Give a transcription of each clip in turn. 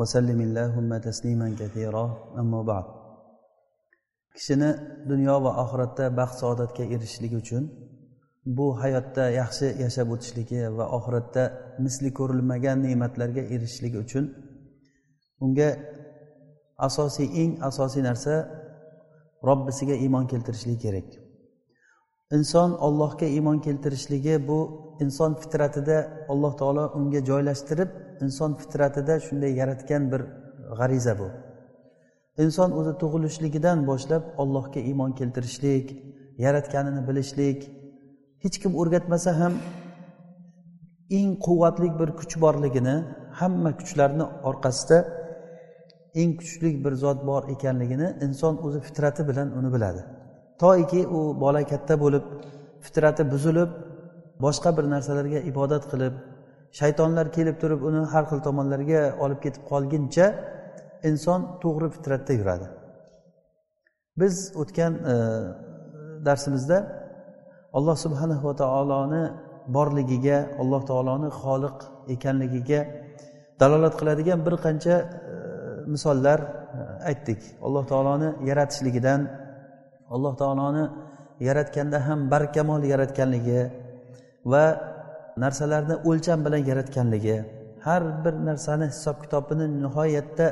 وسلم اللهم تسليما كثيرا أما بعد kishini dunyo va oxiratda baxt saodatga erishishligi uchun bu hayotda yaxshi yashab o'tishligi va oxiratda misli ko'rilmagan ne'matlarga erishishligi uchun unga asosiy eng asosiy narsa robbisiga iymon keltirishligi kerak Inson ollohga iymon keltirishligi bu inson fitratida alloh taolo unga joylashtirib inson fitratida shunday yaratgan bir g'ariza bu. Inson o'zi tug'ilishligidan boshlab allohga iymon keltirishlik yaratganini bilishlik hech kim o'rgatmasa ham eng quvvatli bir kuch borligini hamma kuchlarni orqasida eng kuchli bir zot bor ekanligini inson o'zi fitrati bilan uni biladi. Toiki u bola katta bo'lib fitrati buzilib boshqa bir narsalarga ibodat qilib shaytonlar kelib turib uni har xil tomonlarga olib ketib qolguncha inson to'g'ri fitratda yuradi. Biz o'tgan e, darsimizda alloh subhanahu va taoloni borligiga alloh taoloni xoliq ekanligiga dalolat qiladigan bir qancha e, misollar e, aytdik. Alloh taoloni yaratishligidan alloh taoloni yaratganda ham barkamol yaratganligi va narsalarni o'lcham bilan yaratganligi har bir narsani hisob kitobini nihoyatda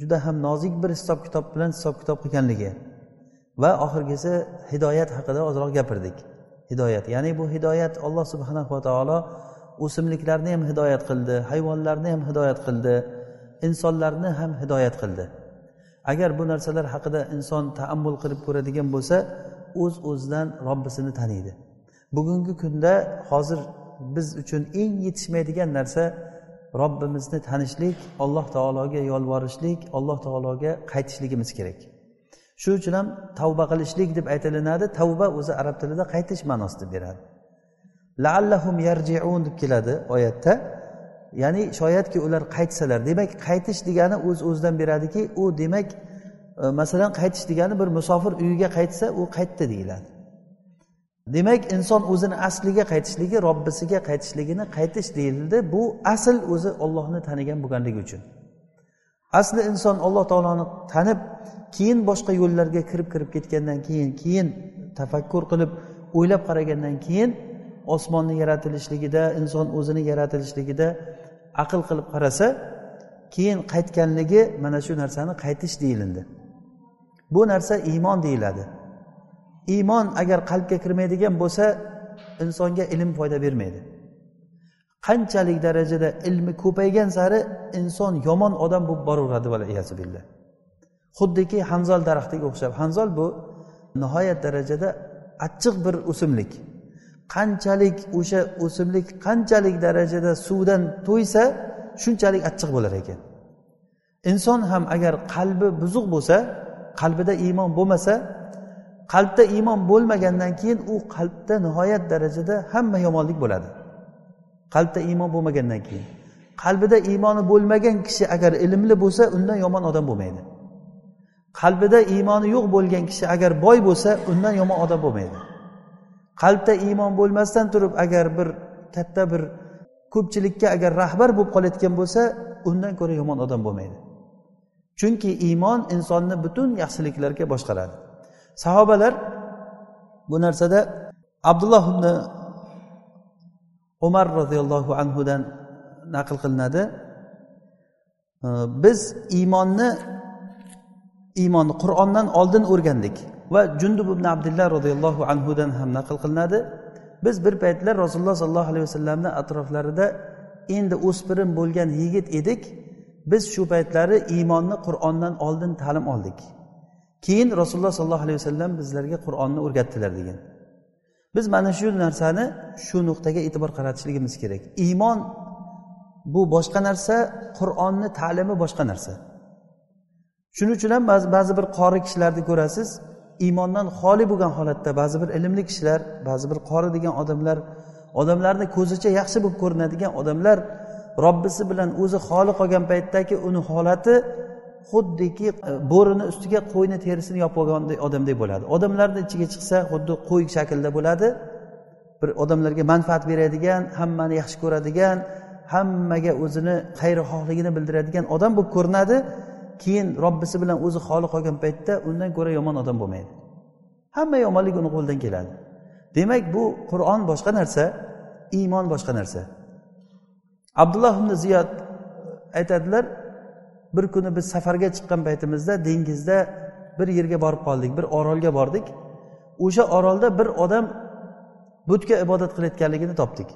juda ham nozik bir hisob kitob bilan hisob kitob qilganligi va oxirgisi hidoyat haqida ozroq gapirdik. Hidoyat ya'ni bu hidoyat alloh subhanahu va taolo o'simliklarni ham hidoyat qildi hayvonlarni ham hidoyat qildi insonlarni ham hidoyat qildi. Agar bu narsalar haqida inson taammul qilib ko'radigan bo'lsa o'z uz o'zidan robbisini taniydi. Bugungi kunda hozir biz uchun eng yetishmaydigan narsa robbimizni tanishlik alloh taologa yolvorishlik alloh taologa qaytishligimiz kerak. Shuning uchun ham tavba qilishlik deb aytilinadi tavba o'zi arab tilida qaytish ma'nosini beradi. Laallahum yarjiun deb keladi oyatda. Ya'ni shoyatki ular qaytsalar demak qaytish degani o'z uz o'zidan beradiki u demak e, masalan qaytish degani bir musofir uyiga qaytsa u qaytdi deyiladi. Demak inson o'zini asliga qaytishligi robbisiga qaytishligini qaytish deyildi. Bu asl o'zi ollohni tanigan bo'lganligi uchun. Asli inson alloh taoloni tanib keyin boshqa yo'llarga kirib kirib ketgandan keyin keyin tafakkur qilib o'ylab qaragandan keyin osmonni yaratilishligida inson o'zini yaratilishligida aql qilib qarasa keyin qaytganligi mana shu narsani qaytish deyilindi. Bu narsa iymon deyiladi. Iymon agar qalbga kirmaydigan bo'lsa insonga ilm foyda bermaydi. Qanchalik darajada ilmi ko'paygan sari inson yomon odam bo'lib boraveradi billah. Xuddiki hanzol daraxtiga o'xshab hanzol bu nihoyat darajada achchiq bir o'simlik. Qanchalik o'sha o'simlik qanchalik darajada suvdan to'ysa shunchalik achchiq bo'lar ekan. Inson ham agar qalbi buzuq bo'lsa qalbida iymon bo'lmasa qalbda iymon bo'lmagandan keyin u qalbda nihoyat darajada hamma yomonlik bo'ladi. Qalbda iymon bo'lmagandan keyin. Qalbida iymoni bo'lmagan kishi agar ilmli bo'lsa undan yomon odam bo'lmaydi. Qalbida iymoni yo'q bo'lgan kishi agar boy bo'lsa undan yomon odam bo'lmaydi. Qalbda iymon bo'lmasdan turib agar bir katta bir ko'pchilikka agar rahbar bo'lib qolayotgan bo'lsa undan ko'ra yomon odam bo'lmaydi. Chunki iymon insonni butun yaxshiliklarga boshqaradi. Sahobalar bu narsada abdulloh ibn umar roziyallohu anhudan naql qilinadi. Biz iymonni iymonni qur'ondan oldin o'rgandik. Va jundub ibn abdulloh roziyallohu anhudan ham naql qilinadi. Biz bir paytlar rasululloh sollallohu alayhi vasallamni atroflarida endi o'spirin bo'lgan yigit edik. Biz shu paytlari iymonni qur'ondan oldin ta'lim oldik. Keyin rasululloh sollallohu alayhi vasallam bizlarga qur'onni o'rgatdilar degan. Biz mana shu narsani shu nuqtaga e'tibor qaratishligimiz kerak. Iymon bu boshqa narsa qur'onni ta'limi boshqa narsa. Shuning uchun ham ba'zi ba'zi bir qori kishilarni ko'rasiz iymondan xoli bo'lgan holatda ba'zi bir ilmli kishilar ba'zi bir qori degan odamlar odamlarni ko'zicha yaxshi bo'lib ko'rinadigan odamlar robbisi bilan o'zi xoli qolgan paytdagi uni holati xuddiki e, bo'rini ustiga qo'yni terisini yopib olgan odamdek bo'ladi. Odamlarni ichiga chiqsa xuddi qo'y shaklida bo'ladi. Bir odamlarga manfaat beradigan hammani yaxshi ko'radigan hammaga o'zini xayrixohligini bildiradigan odam bo'lib ko'rinadi. Keyin robbisi bilan o'zi xoli qolgan paytda undan ko'ra yomon odam bo'lmaydi. Hamma yomonlik uni qo'lidan keladi. Demak bu qur'on boshqa narsa iymon boshqa narsa. Abdulloh ibn ziyod aytadilar bir kuni biz safarga chiqqan paytimizda dengizda bir yerga borib qoldik bir orolga bordik. O'sha orolda bir odam butga ibodat qilayotganligini topdik.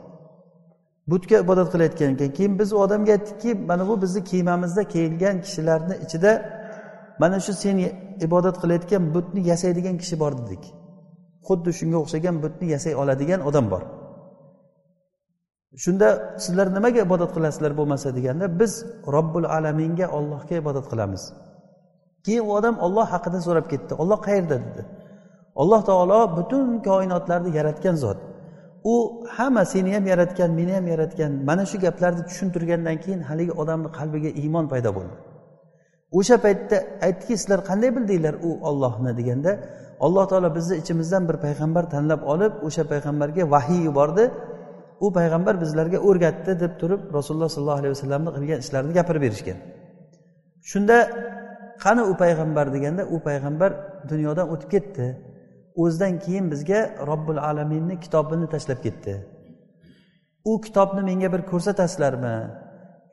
Butga ibodat qilayotgan ekan keyin biz u odamga aytdikki mana bu bizni kemamizda kelgan kishilarni ichida mana shu sen ibodat qilayotgan butni yasaydigan kishi bor dedik. Xuddi shunga o'xshagan butni yasay oladigan odam bor. Shunda sizlar nimaga ibodat qilasizlar bo'lmasa deganda biz robbul alaminga ollohga ibodat qilamiz. Keyin u odam olloh haqida so'rab ketdi. Olloh qayerda? dedi. Alloh taolo butun koinotlarni yaratgan zot. U hamma seni ham yaratgan meni ham yaratgan mana shu gaplarni tushuntirgandan keyin haligi odamni qalbiga iymon paydo bo'ldi. O'sha paytda aytdiki sizlar qanday bildinglar u ollohni deganda alloh taolo bizni ichimizdan bir payg'ambar tanlab olib o'sha payg'ambarga vahiy yubordi. U payg'ambar bizlarga o'rgatdi deb turib rasululloh sollallohu alayhi vasallamni qilgan ishlarini gapirib berishgan. Shunda qani u payg'ambar deganda u payg'ambar dunyodan o'tib ketdi. O'zidan keyin bizga robbil alaminni kitobini tashlab ketdi. U kitobni menga bir ko'rsatasizlarmi?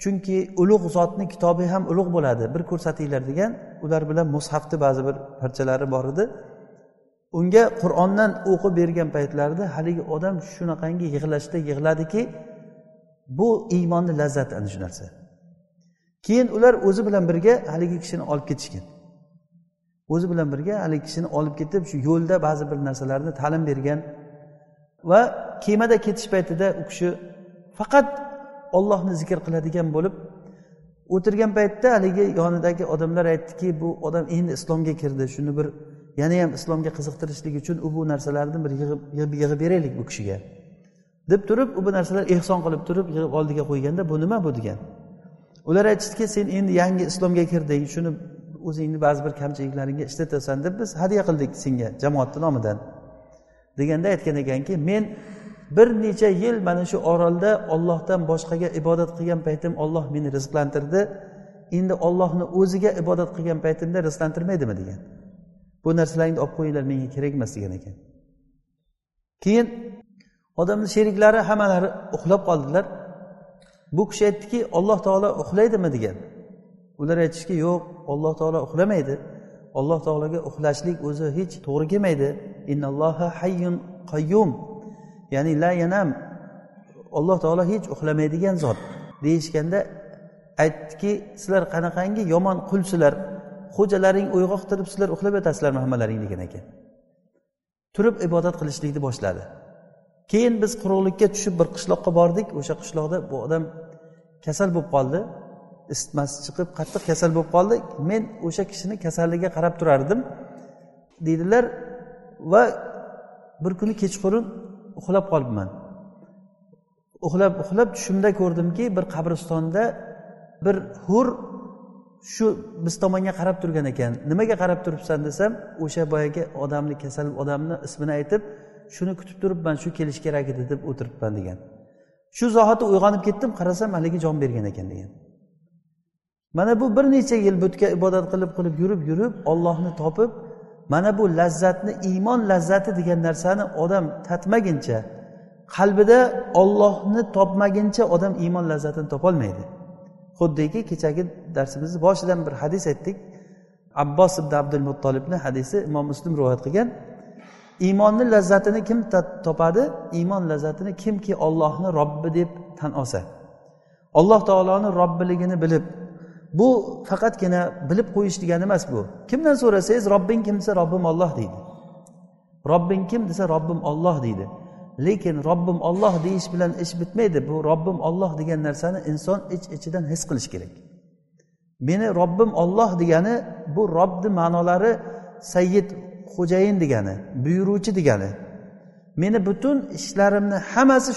Chunki ulug' zotni kitobi ham ulug' bo'ladi. Bir ko'rsatinglar degan ular bilan mushafni ba'zi bir parchalari bor edi. Unga qur'ondan o'qib bergan paytlarida haligi odam shunaqangi yig'lashda yig'ladiki bu iymonni lazzati ana shu narsa. Keyin ular o'zi bilan birga haligi kishini olib ketishgan. O'zi bilan birga haligi kishini olib ketib shu yo'lda ba'zi bir narsalarni ta'lim bergan va kemada ketish paytida u kishi faqat ollohni zikr qiladigan bo'lib o'tirgan paytda haligi yonidagi odamlar aytdiki bu odam endi islomga kirdi shuni bir yana ham islomga qiziqtirishlik uchun u bu narsalarni bir yig'ib yig'ib beraylik bu kishiga deb turib u bu narsalar ehson qilib turib yig'ib oldiga qo'yganda bu nima bu degan. Ular aytishdiki sen endi yangi islomga kirding shuni o'zingni ba'zi bir kamchiliklaringga ishlatasan deb biz hadya qildik senga jamoatni nomidan. Deganda aytgan ekanki men bir necha yil mana shu orolda ollohdan boshqaga ibodat qilgan paytim olloh meni rizqlantirdi. Endi ollohni o'ziga ibodat qilgan paytimda rizqlantirmaydimi degan. Bu narsalarni olib qo'yinglar menga kerak emas degan ekan. Keyin odamni sheriklari hammalari uxlab qoldilar. Bu kishi aytdiki alloh taolo uxlaydimi degan. Ular aytishki yo'q alloh taolo uxlamaydi. Alloh taologa uxlashlik o'zi hech to'g'ri kelmaydi. Innalloha hayyun qayyum. Ya'ni la yanam. Alloh taolo hech uxlamaydigan zot. Deyishganda aytdiki sizlar qanaqangi yomon qulsizlar xo'jalaring uyg'oq turib sizlar uxlab yotasizlarmi hammalaring degan ekan. Turib ibodat qilishlikni boshladi. Keyin biz quruqlikka tushib bir qishloqqa bordik. O'sha qishloqda bu odam kasal bo'lib qoldi. Isitmasi chiqib qattiq kasal bo'lib qoldi. Men o'sha kishini kasalligiga qarab turardim deydilar. Va bir kuni kechqurun uxlab qolibman. Uxlab uxlab tushimda ko'rdimki bir qabristonda bir hur shu biz tomonga qarab turgan ekan. Nimaga qarab turibsan desam o'sha boyagi odamni kasal odamni ismini aytib shuni kutib turibman shu kelishi kerak edi deb o'tiribman degan. Shu zahoti uyg'onib ketdim qarasam haligi jon bergan ekan degan. Mana bu bir necha yil butga ibodat qilib qilib yurib yurib ollohni topib mana bu lazzatni iymon lazzati degan narsani odam tatmaguncha qalbida ollohni topmaguncha odam iymon lazzatini topolmaydi. Xuddiki kechagi darsimizni boshidan bir hadis aytdik. Abbos ibn abdul muttolibni hadisi imom muslim rivoyat qilgan. Iymonni lazzatini kim topadi? Iymon lazzatini kimki ollohni robbi deb tan olsa. Alloh taoloni robbiligini bilib bu faqatgina bilib qo'yish degani emas bu. Kimdan so'rasangiz robbing kim desa robbim olloh deydi. Robbing kim desa robbim olloh deydi. Lekin robbim olloh deyish bilan ish bitmaydi. Bu robbim olloh degan narsani inson ich ichidan his qilishi kerak. Meni robbim olloh degani bu robni ma'nolari sayyid xo'jayin degani buyuruvchi degani. Meni butun ishlarimni hammasi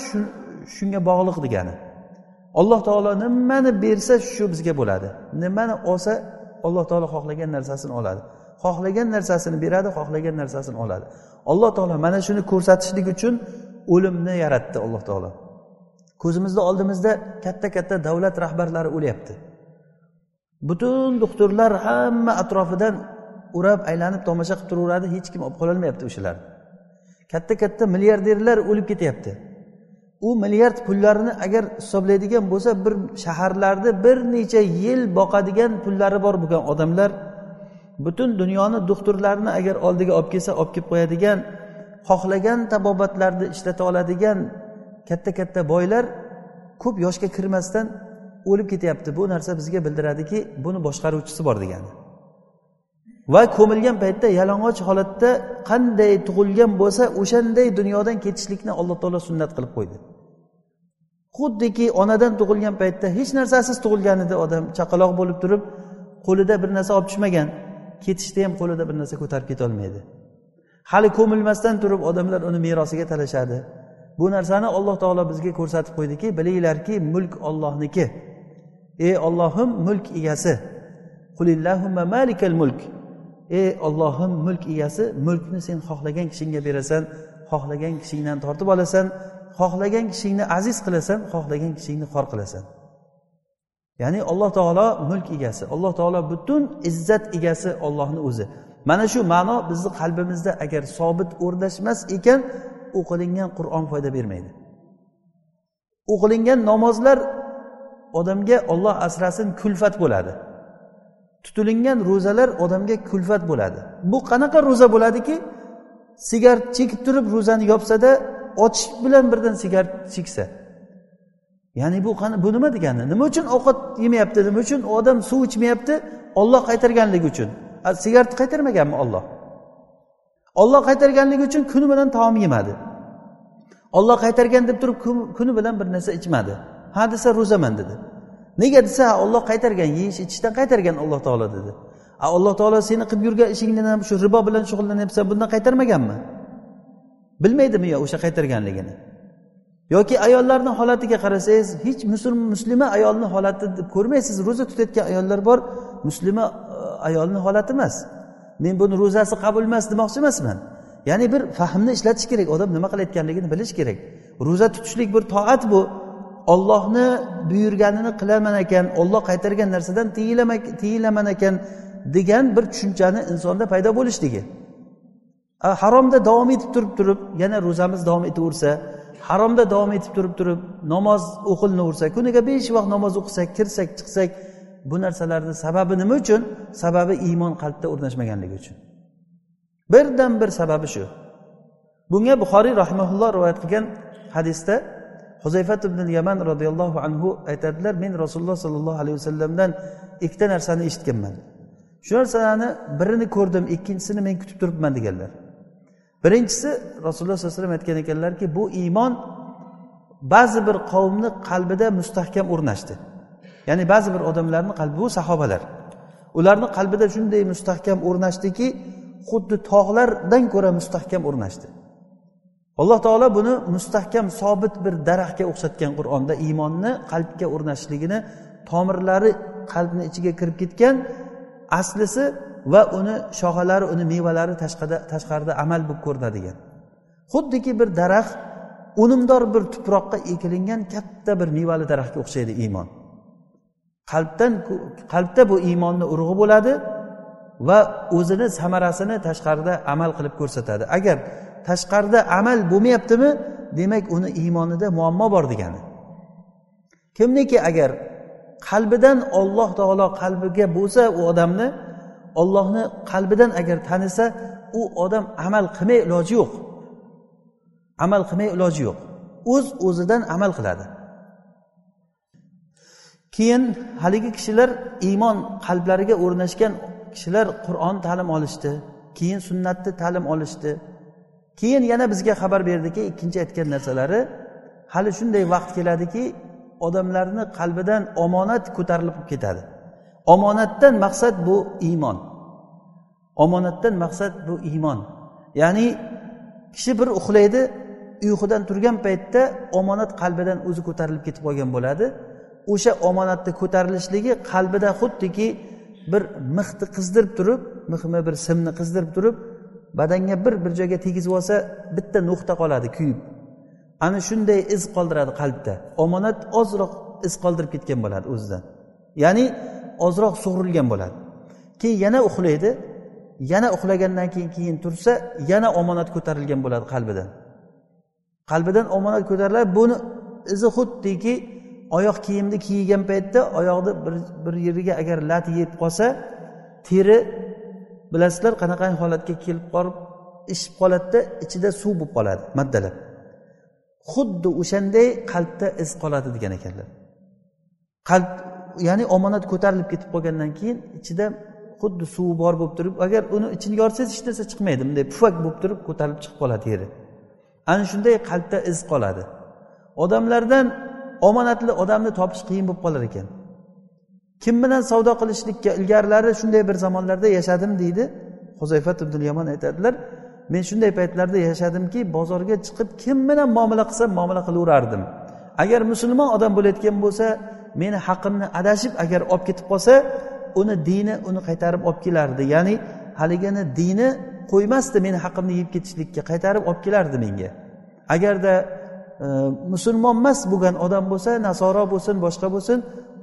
shunga bog'liq degani. Alloh taolo nimani bersa shu bizga bo'ladi. Nimani olsa alloh taolo xohlagan narsasini oladi. Xohlagan narsasini beradi xohlagan narsasini oladi. Alloh taolo mana shuni ko'rsatishlik uchun o'limni yaratdi alloh taolo. Ko'zimizni oldimizda katta katta davlat rahbarlari o'lyapti. Butun doktorlar hamma atrofidan o'rab aylanib tomosha qilib turaveradi hech kim olib qololmayapti o'shalarni. Katta katta milliarderlar o'lib ketyapti. U milliard pullarini agar hisoblaydigan bo'lsa bir shaharlarni bir necha yil boqadigan pullari bor bo'lgan odamlar butun dunyoni doktorlarini agar oldiga olib kelsa olib kelib qo'yadigan xohlagan tabobatlarni ishlata oladigan katta katta boylar ko'p yoshga kirmasdan o'lib ketyapti. Bu narsa bizga bildiradiki buni boshqaruvchisi bor degani. Va ko'milgan paytda yalang'och holatda qanday tug'ilgan bo'lsa o'shanday dunyodan ketishlikni alloh taolo sunnat qilib qo'ydi. Xuddiki onadan tug'ilgan paytda hech narsasiz tug'ilgan edi odam chaqaloq bo'lib turib qo'lida bir narsa olib tushmagan ketishda ham qo'lida bir narsa ko'tarib ketolmaydi. Hali ko'milmasdan turib odamlar uni merosiga talashadi. Bu narsani alloh taolo bizga ko'rsatib qo'ydiki bilinglarki mulk ollohniki ey ollohim mulk egasi. Qulillahumma malikal mulk. Ey ollohim mulk egasi mulkni sen xohlagan kishingga berasan xohlagan kishingdan tortib olasan xohlagan kishingni aziz qilasan xohlagan kishingni xor qilasan. Ya'ni alloh taolo mulk egasi alloh taolo butun izzat egasi ollohni o'zi. Mana shu ma'no bizni qalbimizda agar sobit o'rnashmas ekan o'qilingan qur'on foyda bermaydi. O'qilingan namozlar odamga olloh asrasin kulfat bo'ladi. Tutilingan ro'zalar odamga kulfat bo'ladi. Bu qanaqa ro'za bo'ladiki? Sigaret chekib turib ro'zani yopsada ochish bilan birdan sigaret cheksa. Ya'ni bu qani bu nima degani? Nima uchun ovqat yemayapti? Nima uchun odam suv ichmayapti? Olloh qaytarganligi uchun. Sigaretni qaytarmaganmi olloh olloh qaytarganligi uchun kuni bilan taom yemadi. Olloh qaytargan deb turib kuni bilan bir narsa ichmadi. Ha desa ro'zaman dedi. Nega desa olloh qaytargan yeyish ichishdan qaytargan alloh taolo dedi. A alloh taolo seni qilib yurgan ishingdan ham shu ribo bilan shug'ullanyapsan bundan qaytarmaganmi? Bilmaydimi yo o'sha qaytarganligini? Yoki ayollarni holatiga qarasangiz hech muslima ayolni holatini ko'rmaysiz ro'za tutayotgan ayollar bor muslima e, ayolni holati emas. Men buni ro'zasi qabul emas demoqchi emasman. Ya'ni bir fahmni ishlatish kerak odam nima qilayotganligini bilish kerak. Ro'za tutishlik bir toat bu. Ollohni buyurganini qilaman ekan olloh qaytargan narsadan tiyilaman ekan degan bir tushunchani insonda paydo bo'lishligi haromda davom etib turib turib yana ro'zamiz davom etaversa haromda davom etib turib turib namoz o'qilinaversa kuniga besh vaqt namoz o'qisak kirsak chiqsak bu narsalarni sababi nima uchun? Sababi iymon qalbda o'rnashmaganligi uchun. Birdan bir sababi shu. Bunga buxoriy rahimaulloh rivoyat qilgan hadisda huzayfat ibn yaman roziyallohu anhu aytadilar men rasululloh sollallohu alayhi vasallamdan ikkita narsani eshitganman. Shu narsalarni birini ko'rdim ikkinchisini men kutib turibman deganlar. Birinchisi rasululloh sollallohu alayhi vasallam aytgan ekanlarki bu iymon ba'zi bir qavmni qalbida mustahkam o'rnashdi. Ya'ni ba'zi bir odamlarni qalbi bu sahobalar. Ularni qalbida shunday mustahkam o'rnashdiki xuddi tog'lardan ko'ra mustahkam o'rnashdi. Alloh taolo buni mustahkam sobit bir daraxtga o'xshatgan qur'onda iymonni qalbga o'rnashishligini tomirlari qalbni ichiga kirib ketgan aslisi va uni shoxalari uni mevalari tashqarida amal bo'lib ko'rinadigan. Xuddiki bir daraxt unumdor bir tuproqqa ekilingan katta bir mevali daraxtga o'xshaydi iymon. Qalbdan qalbda bu iymonni urug'i bo'ladi va o'zini samarasini tashqarida amal qilib ko'rsatadi. Agar tashqarida amal bo'lmayaptimi? Demak uni iymonida muammo bor degani. Kimniki agar qalbidan olloh taolo qalbiga bo'lsa u odamni ollohni qalbidan agar tanisa u odam amal qilmay iloji yo'q. Amal qilmay iloji yo'q. O'z uz o'zidan amal qiladi. Keyin haligi kishilar iymon qalblariga o'rnashgan kishilar qur'on ta'lim olishdi. Keyin sunnatni ta'lim olishdi. Keyin yana bizga xabar berdiki ikkinchi aytgan narsalari hali shunday vaqt keladiki odamlarni qalbidan omonat ko'tarilib ketadi. Omonatdan maqsad bu iymon. Omonatdan maqsad bu iymon. Ya'ni kishi bir uxlaydi uyqudan turgan paytda omonat qalbidan o'zi ko'tarilib ketib qolgan bo'ladi. O'sha omonatni ko'tarilishligi qalbida xuddiki bir mixni qizdirib turib mixmi bir simni qizdirib turib badanga bir bir joyga tegizib olsa bitta nuqta qoladi kuyib. Ana shunday iz qoldiradi qalbda. Omonat ozroq iz qoldirib ketgan bo'ladi o'zidan. Ya'ni ozroq sug'urilgan bo'ladi. Keyin yana uxlaydi. Yana uxlagandan keyin keyin tursa yana omonat ko'tarilgan bo'ladi qalbidan. Qalbidan omonat ko'tariladi. Buni izi xuddiki oyoq kiyimni kiygan paytda oyoqni bir, bir yeriga agar lat yeb qolsa teri bilasizlar qanaqa holatga kelib qolib ishib qoladida ichida suv bo'lib qoladi maddalab. Xuddi o'shanday qalbda iz qoladi degan ekanlar. Qalb ya'ni omonat ko'tarilib ketib qolgandan keyin ichida xuddi suvi bor bo'lib turib agar uni ichini yorsangiz hech narsa chiqmaydi bunday pufak bo'lib turib ko'tarilib chiqib qoladi yeri. Ana shunday qalbda iz qoladi. Odamlardan omonatli odamni topish qiyin bo'lib qolar ekan. Kim bilan savdo qilishlikka ilgarilari shunday bir zamonlarda yashadim deydi. Huzayfat ibn yomon aytadilar men shunday paytlarda yashadimki bozorga chiqib kim bilan muomala qilsam muomala qilaverardim. Agar musulmon odam bo'layotgan bo'lsa meni haqimni adashib agar olib ketib qolsa uni dini uni qaytarib olib kelardi. Ya'ni haligini dini qo'ymasdi meni haqimni yeb ketishlikka qaytarib olib kelardi menga. Agarda e, musulmon emas bo'lgan odam bo'lsa nasoro bo'lsin boshqa bo'lsin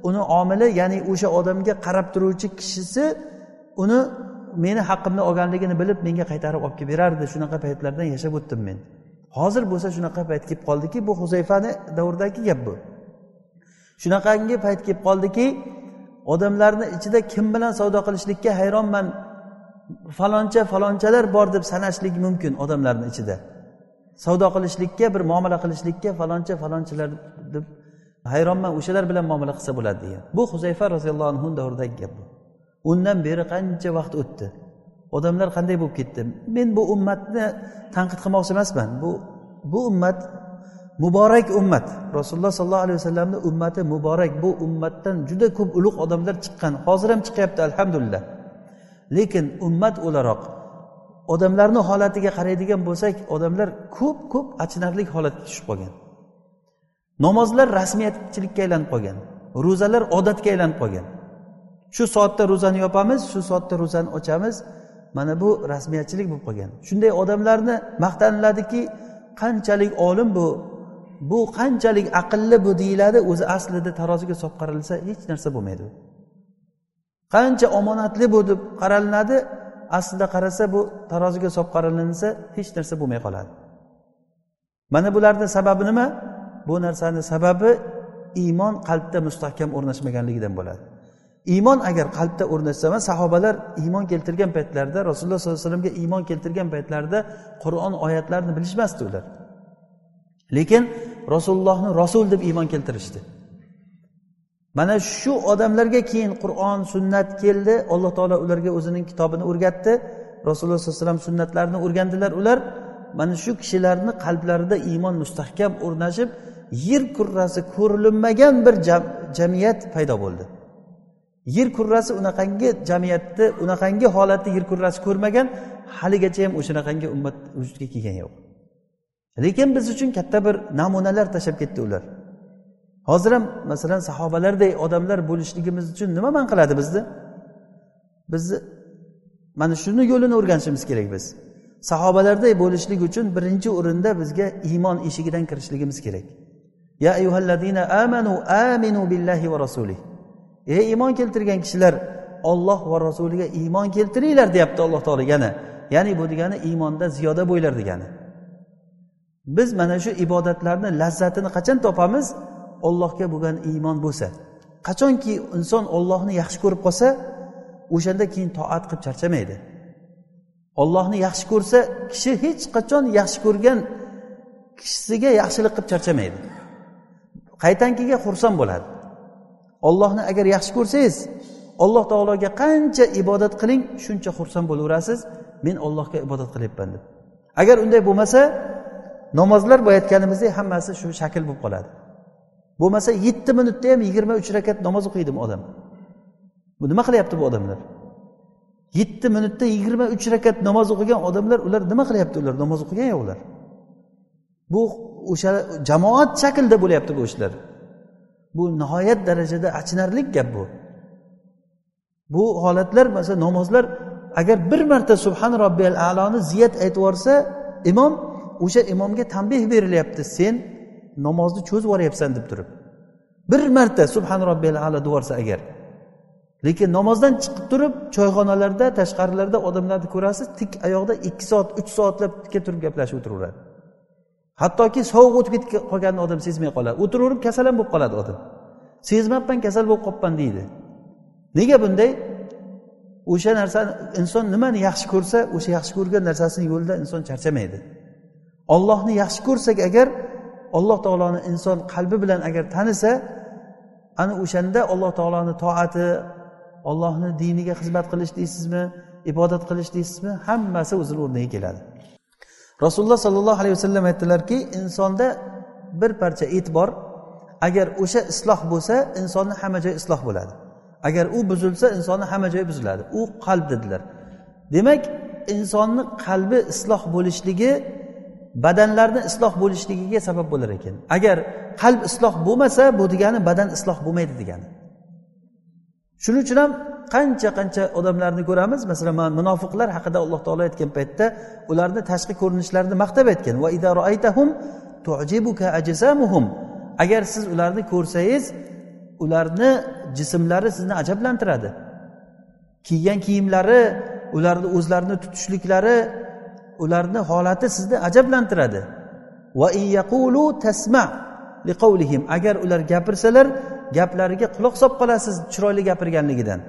uni omili ya'ni o'sha odamga qarab turuvchi kishisi uni meni haqqimni olganligini bilib menga qaytarib olib kelib berardi. Shunaqa paytlardan yashab o'tdim men. Hozir bo'lsa shunaqa payt kelib qoldiki bu huzayfani davridagi gap bu. Shunaqangi payt kelib qoldiki odamlarni ichida kim bilan savdo qilishlikka hayronman faloncha falonchalar bor deb sanashlik mumkin odamlarni ichida. Savdo qilishlikka bir muomala qilishlikka faloncha falonchalar deb hayronman o'shalar bilan muomala qilsa bo'ladi degan. Bu huzayfa roziyallohu anhu davridagi gap bu. Undan beri qancha vaqt o'tdi? Odamlar qanday bo'lib ketdi? Men bu ummatni tanqid qilmoqchi emasman. Bu bu ummat muborak ummat. Rasululloh sollallohu alayhi vasallamni ummati muborak. Bu ummatdan juda ko'p ulug' odamlar chiqqan. Hozir ham chiqyapti alhamdulillah. Lekin ummat o'laroq odamlarni holatiga qaraydigan bo'lsak odamlar ko'p ko'p achinarli holatga tushib qolgan. Namozlar rasmiyatchilikka aylanib qolgan ro'zalar odatga aylanib qolgan. Shu soatda ro'zani yopamiz shu soatda ro'zani ochamiz mana bu rasmiyatchilik bo'lib qolgan. Shunday odamlarni maqtaniladiki qanchalik olim bu bu qanchalik aqlli bu deyiladi o'zi aslida taroziga solib qaralsa hech narsa bo'lmaydi. Qancha omonatli bu deb qaralinadi aslida qarasa bu taroziga solib qaralinsa hech narsa bo'lmay qoladi. Mana bularni sababi nima? Bu narsani sababi iymon qalbda mustahkam o'rnashmaganligidan bo'ladi. Iymon agar qalbda o'rnashsa man sahobalar iymon keltirgan paytlarida rasululloh sollallohu alayhi vasallamga iymon keltirgan paytlarida qur'on oyatlarini bilishmasdi ular. Lekin rasulullohni rasul deb iymon keltirishdi. Mana shu odamlarga keyin qur'on sunnat keldi alloh taolo ularga o'zining kitobini o'rgatdi. Rasululloh sollallohu alayhi vasallam sunnatlarini o'rgandilar ular. Mana shu kishilarni qalblarida iymon mustahkam o'rnashib yer kurrasi ko'rilinmagan bir jamiyat paydo bo'ldi. Yer kurrasi unaqangi jamiyatni unaqangi holatni yer kurrasi ko'rmagan haligacha ham o'shanaqangi ummat vujudga kelgani yo'q. Lekin biz uchun katta bir namunalar tashlab ketdi ular. Hozir ham masalan sahobalarday odamlar bo'lishligimiz uchun nima man qiladi bizni bizni mana shuni yo'lini o'rganishimiz kerak biz. Sahobalarday bo'lishlik uchun birinchi o'rinda bizga iymon eshigidan kirishligimiz kerak. Ya ayyuhallazina amanu aminu billahi va rasulih. Ey iymon keltirgan kishilar olloh va rasuliga iymon keltiringlar deyapti alloh taolo yana. Ya'ni bu degani iymonda ziyoda bo'linglar degani. Biz mana shu ibodatlarni lazzatini qachon topamiz? Ollohga bo'lgan iymon bo'lsa. Qachonki inson ollohni yaxshi ko'rib qolsa o'shanda keyin toat qilib charchamaydi. Ollohni yaxshi ko'rsa kishi hech qachon yaxshi ko'rgan kishisiga yaxshilik qilib charchamaydi. Qaytankiga xursand bo'ladi. Ollohni agar yaxshi ko'rsangiz alloh taologa qancha ibodat qiling shuncha xursand bo'laverasiz men ollohga ibodat qilyapman deb. Agar unday bo'lmasa namozlar boyayotganimizdek hammasi shu shakl bo'lib qoladi. Bo'lmasa yetti minutda ham yigirma uch rakat namoz o'qiydimi odam? Bu nima qilyapti bu odamlar? Yetti minutda yigirma uch rakat namoz o'qigan odamlar ular nima qilyapti ular? Namoz o'qigan yo'q ular? Bu o'sha jamoat shaklda bo'lyapti bu ishlar. Bu nihoyat darajada achinarli gap bu. Bu holatlar masalan namozlar agar bir marta subhan robbiyal aloni ziyat aytib yuborsa imom o'sha imomga tanbeh berilyapti sen namozni cho'zib yuboryapsan deb turib. Bir marta subhan robbiyal alo deb yuborsa agar. Lekin namozdan chiqib turib choyxonalarda tashqarilarda odamlarni ko'rasiz tik oyoqda ikki soat uch soatlab tikka turib gaplashib o'tiraveradi. Hattoki sovuq o'tib ketib qolganini odam sezmay qoladi. O'tiraverib kasal ham bo'lib qoladi odam. Sezmabman kasal bo'lib qolibman deydi. Nega bunday? O'sha narsani inson nimani yaxshi ko'rsa o'sha yaxshi ko'rgan narsasini yo'lida inson charchamaydi. Ollohni yaxshi ko'rsak agar alloh taoloni inson qalbi bilan agar tanisa ana o'shanda alloh taoloni toati ollohni diniga xizmat qilish deysizmi ibodat qilish deysizmi hammasi o'zini o'rniga keladi. Rasululloh sollallohu alayhi vasallam aytdilarki insonda bir parcha et bor. Agar o'sha isloh bo'lsa insonni hamma joyi isloh bo'ladi. Agar u buzilsa insonni hamma joyi buziladi. U qalb dedilar. Demak insonni qalbi isloh bo'lishligi badanlarni isloh bo'lishligiga sabab bo'lar ekan. Agar qalb isloh bo'lmasa bu degani badan isloh bo'lmaydi degani. Shuning uchun ham qancha qancha odamlarni ko'ramiz. Masalan mana munofiqlar haqida alloh taolo aytgan paytda ularni tashqi ko'rinishlarini maqtab aytgan. Agar siz ularni ko'rsangiz ularni jismlari sizni ajablantiradi. Kiygan kiyimlari ularni o'zlarini tutishliklari ularni holati sizni ajablantiradi. Va agar ular gapirsalar gaplariga quloq solib qolasiz chiroyli gapirganligidan.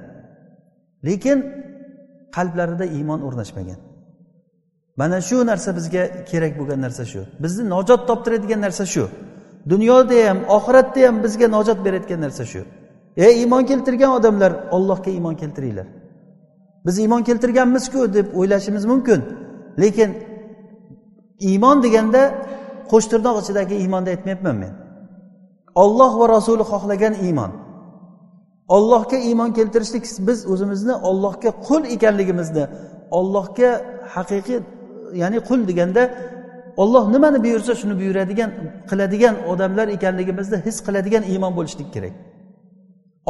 Lekin qalblarida iymon o'rnashmagan. Mana shu narsa bizga kerak bo'lgan narsa shu. Bizni najot toptiradigan narsa shu. Dunyoda ham oxiratda ham bizga najot berayotgan narsa shu. Ey iymon keltirgan odamlar ollohga iymon keltiringlar. Biz iymon keltirganmizku deb o'ylashimiz mumkin. Lekin iymon deganda qo'shtirnoq ichidagi iymonni aytmayapman men. Olloh va rasuli xohlagan iymon. Ollohga iymon keltirishlik biz o'zimizni ollohga qul ekanligimizni ollohga haqiqiy ya'ni qul deganda olloh nimani buyursa shuni buyuradigan qiladigan odamlar ekanligimizni his qiladigan iymon bo'lishlik kerak.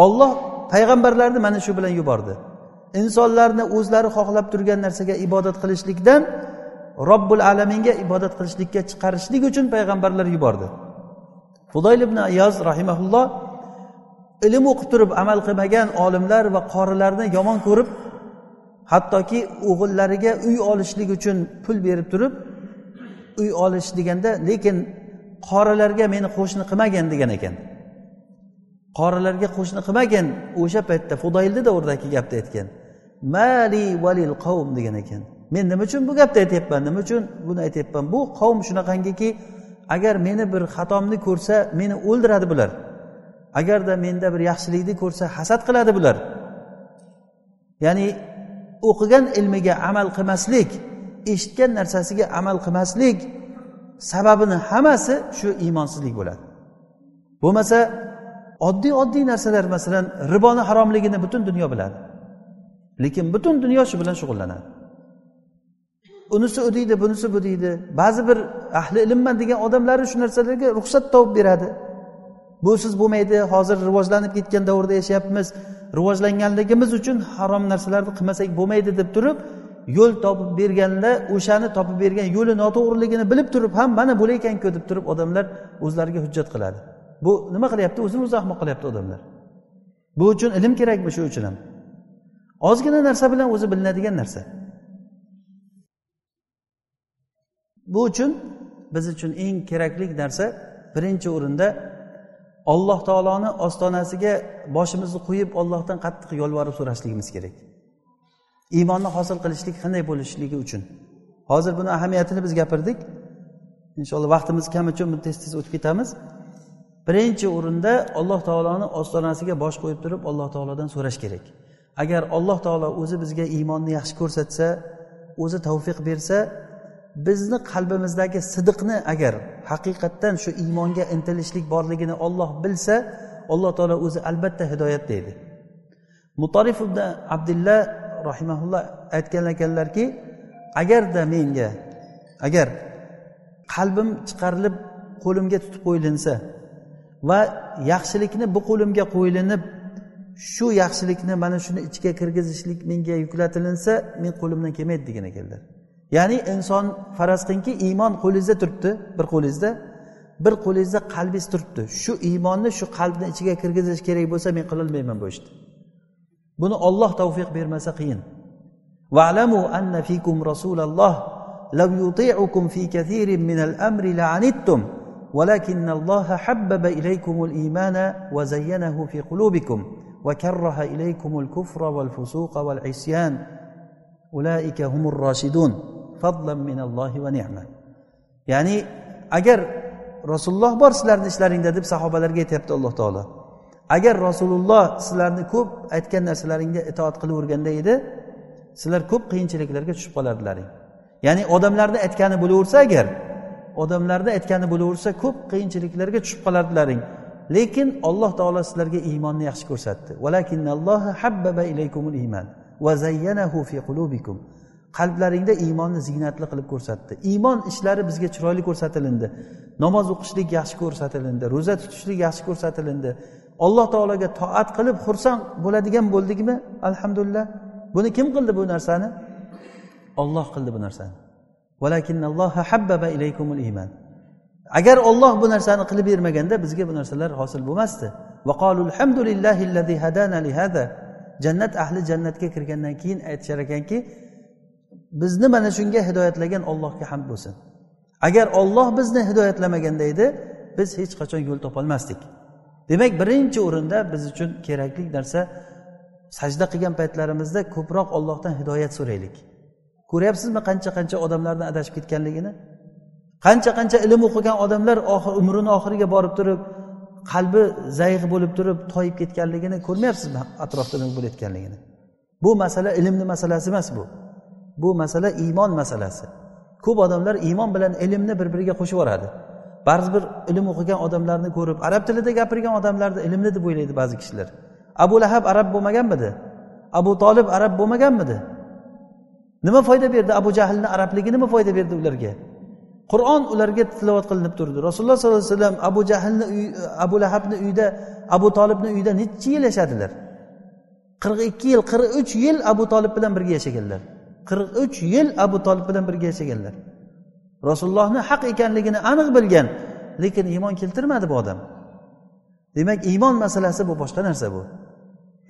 Olloh payg'ambarlarni mana shu bilan yubordi. Insonlarni o'zlari xohlab turgan narsaga ibodat qilishlikdan robbul alaminga ibodat qilishlikka chiqarishlik uchun payg'ambarlar yubordi. Fudoyl ibn ayoz rahimaulloh ilm o'qib turib amal qilmagan olimlar va qorilarni yomon ko'rib hattoki o'g'illariga uy olishlik uchun pul berib turib uy olish deganda lekin qorilarga meni qo'shni qilmagin degan ekan. Qorilarga qo'shni qilmagin o'sha paytda fudoylni davridagi gapni aytgan. Mali valil qavm degan ekan. Men nima uchun bu gapni aytyapman? Nima uchun buni aytyapman? Bu qavm shunaqangiki agar meni bir xatomni ko'rsa meni o'ldiradi bular. Agarda menda bir yaxshilikni ko'rsa hasad qiladi bular. Ya'ni o'qigan ilmiga amal qilmaslik eshitgan narsasiga amal qilmaslik sababini hammasi shu iymonsizlik bo'ladi. Bo'lmasa oddiy oddiy narsalar masalan riboni haromligini butun dunyo biladi. Lekin butun dunyo shu bilan shug'ullanadi. Unisi u deydi bunisi bu deydi. Ba'zi bir ahli ilmman degan odamlari shu narsalarga ruxsat topib beradi. Busiz bo'lmaydi hozir rivojlanib ketgan davrda yashayapmiz. Rivojlanganligimiz uchun harom narsalarni qilmasak bo'lmaydi deb turib yo'l topib berganda o'shani topib bergan yo'li noto'g'riligini bilib turib ham mana bo'layotganku deb turib odamlar o'zlariga hujjat qiladi. Bu nima qilyapti? O'zini o'zi ahmoq qilyapti odamlar. Bu uchun ilm kerakmi? Shu uchun ham. Ozgina narsa bilan o'zi bilinadigan narsa. Bu uchun biz uchun eng kerakli narsa birinchi o'rinda alloh taoloni ostonasiga boshimizni qo'yib ollohdan qattiq yolvorib so'rashligimiz kerak. Iymonni hosil qilishlik qanday bo'lishligi uchun. Hozir buni ahamiyatini biz gapirdik. Inshaalloh vaqtimiz kam uchun buni tez tez o'tib ketamiz. Birinchi o'rinda alloh taoloni ostonasiga bosh qo'yib turib alloh taolodan so'rash kerak. Agar alloh taolo o'zi bizga iymonni yaxshi ko'rsatsa o'zi tavfiq bersa bizni qalbimizdagi sidiqni agar haqiqatdan shu iymonga intilishlik borligini olloh bilsa alloh taolo o'zi albatta hidoyat deydi. Mutorif ibn abdullah rahimaulloh aytgan ekanlarki agarda menga agar qalbim chiqarilib qo'limga tutib qo'yilinsa va yaxshilikni bu qo'limga qo'yilinib shu yaxshilikni mana shuni ichiga kirgizishlik menga yuklatilinsa men qo'limdan kelmaydi degan ekanlar. ya'ni inson faraz qilingki iymon qo'lingizda turibdi bir qo'lingizda bir qo'lingizda qalbingiz turibdi shu iymonni shu qalbni ichiga kirgizish kerak bo'lsa men qilolmayman bu ishni buni olloh tavfiq bermasa qiyin va'lamu anna fikum rasulalloh لو يطيعكم في كثير من الأمر لعنتم ولكن الله حبب إليكم الإيمان وزينه في قلوبكم وكره إليكم الكفر والفسوق والعصيان أولئك هم الراشدون minallohi ya'ni agar rasululloh bor sizlarni ishlaringda deb sahobalarga aytyapti alloh taolo. Agar rasululloh sizlarni ko'p aytgan narsalaringga itoat qilaverganda edi sizlar ko'p qiyinchiliklarga tushib qolardilaring. Ya'ni odamlarni aytgani bo'laversa agar odamlarni aytgani bo'laversa ko'p qiyinchiliklarga tushib qolardilaring. Lekin alloh taolo sizlarga iymonni yaxshi ko'rsatdi. Qalblaringda iymonni ziynatli qilib ko'rsatdi. Iymon ishlari bizga chiroyli ko'rsatilindi. Namoz o'qishlik yaxshi ko'rsatilindi. Ro'za tutishlik yaxshi ko'rsatilindi. Alloh taologa toat qilib xursand bo'ladigan bo'ldikmi? Alhamdulillah. Buni kim qildi bu narsani? Olloh qildi bu narsani. Agar olloh bu narsani qilib bermaganda bizga bu narsalar hosil bo'lmasdi. Jannat ahli jannatga kirgandan keyin aytishar ekanki bizni mana shunga hidoyatlagan ollohga hamd bo'lsin. Agar olloh bizni hidoyatlamaganda edi biz hech qachon yo'l topolmasdik. Demak birinchi o'rinda biz uchun kerakli narsa sajda qilgan paytlarimizda ko'proq ollohdan hidoyat so'raylik. Ko'ryapsizmi qancha qancha odamlarni adashib ketganligini? Qancha qancha ilm o'qigan odamlar oxir umrini oxiriga borib turib qalbi zaif bo'lib turib toyib ketganligini ko'rmayapsizmi atrofda nima bo'layotganligini bu masala ilmni masalasi emas bu. Bu masala iymon masalasi. Ko'p odamlar iymon bilan ilmni bir biriga qo'shib yuboradi ba'zi bir ilm o'qigan odamlarni ko'rib arab tilida gapirgan odamlarni ilmli deb o'ylaydi ba'zi kishilar. Abu lahab arab bo'lmaganmidi? Abu tolib arab bo'lmaganmidi? Nima foyda berdi abu jahlni arabligi nima foyda berdi ularga? Qur'on ularga tilovat qilinib turdi. Rasululloh sollallohu alayhi vasallam abu jahlni abu lahabni uyida abu tolibni uyida necha yil yashadilar? Qirq ikki yil qirq uch yil abu tolib bilan birga yashaganlar. Qirq uch yil abu tolib bilan birga yashaganlar. Rasulullohni haq ekanligini aniq bilgan lekin iymon keltirmadi bu odam. Demak iymon masalasi bu boshqa narsa bu.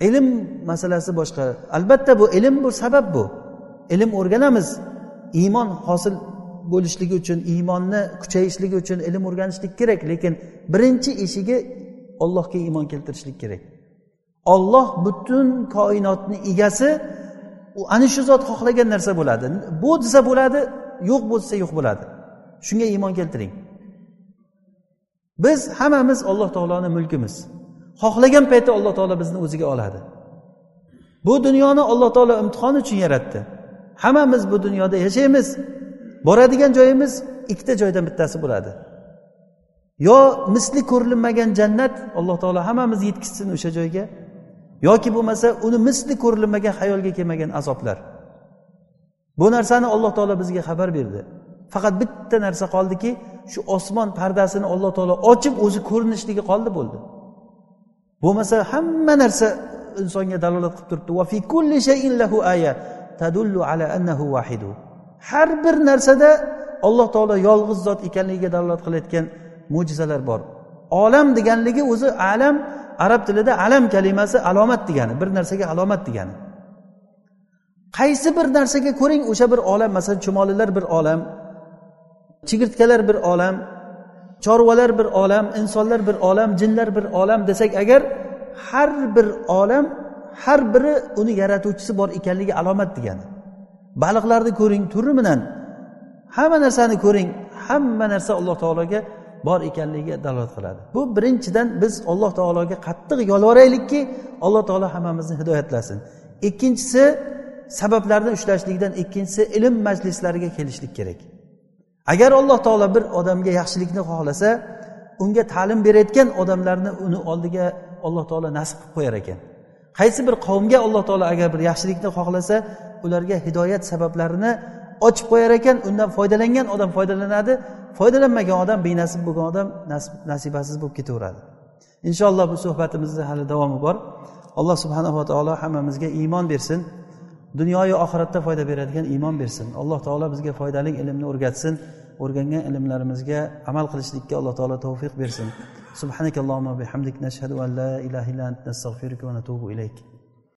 Ilm masalasi boshqa. Albatta bu ilm bu sabab bu. Ilm o'rganamiz. Iymon hosil bo'lishligi uchun iymonni kuchayishligi uchun ilm o'rganishlik kerak lekin birinchi eshigi ollohga iymon keltirishlik kerak. Olloh butun koinotni egasi u ana shu zot xohlagan narsa bo'ladi. Bu desa bo'ladi yo'q bo'lsa yo'q bo'ladi. Shunga iymon keltiring. Biz hammamiz alloh taoloni mulkimiz. Xohlagan paytda alloh taolo bizni o'ziga oladi. Bu dunyoni alloh taolo imtihon uchun yaratdi. Hammamiz bu dunyoda yashaymiz. Boradigan joyimiz ikkita joydan bittasi bo'ladi. Yo misli ko'rilmagan jannat alloh taolo hammamizni yetkazsin o'sha joyga. Yoki bo'lmasa uni misli ko'rilmagan xayolga kelmagan azoblar. Bu narsani alloh taolo bizga xabar berdi. Faqat bitta narsa qoldiki shu osmon pardasini alloh taolo ochib o'zi ko'rinishligi qoldi bo'ldi. Bo'lmasa hamma narsa insonga dalolat qilib turibdi. Tadullu ala annahu vahidu har bir narsada alloh taolo yolg'iz zot ekanligiga dalolat qilayotgan mo'jizalar bor. Olam deganligi o'zi alam arab tilida alam kalimasi alomat degani bir narsaga alomat degani. Qaysi bir narsaga ko'ring o'sha bir olam masalan chumolilar bir olam chigirtkalar bir olam chorvalar bir olam insonlar bir olam jinlar bir olam desak agar har bir olam har biri uni yaratuvchisi bor ekanligi alomat degani. Baliqlarni ko'ring turi bilan hamma narsani ko'ring hamma narsa alloh taologa bor ekanligiga dalolat qiladi. Bu birinchidan biz alloh taologa qattiq yolvoraylikki alloh taolo hammamizni hidoyatlasin. Ikkinchisi sabablarni ushlashlikdan ikkinchisi ilm majlislariga kelishlik kerak. Agar alloh taolo bir odamga yaxshilikni xohlasa unga ta'lim berayotgan odamlarni uni oldiga alloh taolo nasib qilib qo'yar ekan. Qaysi bir qavmga alloh taolo agar bir yaxshilikni xohlasa ularga hidoyat sabablarini ochib qo'yar ekan undan foydalangan odam foydalanadi foydalanmagan odam benasib bo'lgan odam nasibasiz bo'lib ketaveradi. Inshaalloh bu suhbatimizni hali davomi bor. Alloh subhanava taolo hammamizga iymon bersin. Dunyoyu oxiratda foyda beradigan iymon bersin. Alloh taolo bizga foydali ilmni o'rgatsin. O'rgangan ilmlarimizga amal qilishlikka alloh taolo tavfiq bersin. Subhanakallohumma bihamdik. Nashhadu an la ilaha illa ant. Nastag'firuka va natubu ilayk.